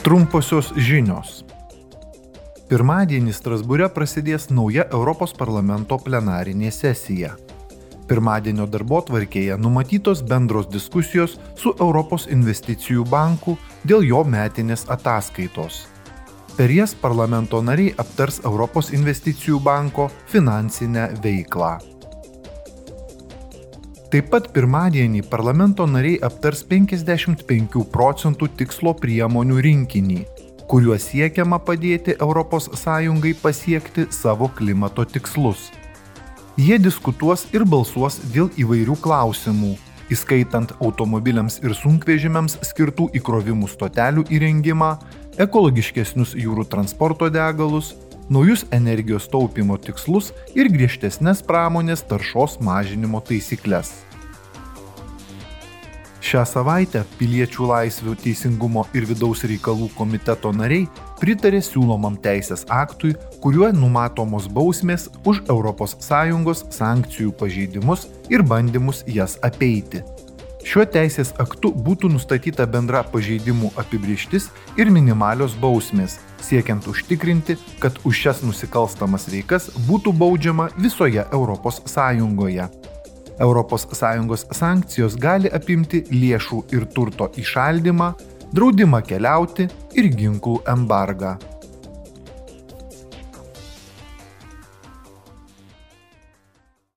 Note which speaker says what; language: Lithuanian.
Speaker 1: Trumposios žinios. Pirmadienį Strasbūre prasidės nauja Europos parlamento plenarinė sesija. Pirmadienio darbo tvarkėje numatytos bendros diskusijos su Europos investicijų banku dėl jo metinės ataskaitos. Per jas parlamento nariai aptars Europos investicijų banko finansinę veiklą. Taip pat pirmadienį parlamento nariai aptars 55 procentų tikslo priemonių rinkinį, kuriuo siekiama padėti ES pasiekti savo klimato tikslus. Jie diskutuos ir balsuos dėl įvairių klausimų, įskaitant automobiliams ir sunkvežimiams skirtų įkrovimų stotelių įrengimą, ekologiškesnius jūrų transporto degalus, naujus energijos taupimo tikslus ir griežtesnės pramonės taršos mažinimo taisyklės. Šią savaitę Piliečių laisvių teisingumo ir vidaus reikalų komiteto nariai pritarė siūlomam teisės aktui, kuriuo numatomos bausmės už ES sankcijų pažeidimus ir bandymus jas apeiti. Šiuo teisės aktu būtų nustatyta bendra pažeidimų apibrieštis ir minimalios bausmės, siekiant užtikrinti, kad už šias nusikalstamas veikas būtų baudžiama visoje ES. ES sankcijos gali apimti lėšų ir turto įšaldymą, draudimą keliauti ir ginklų embargą.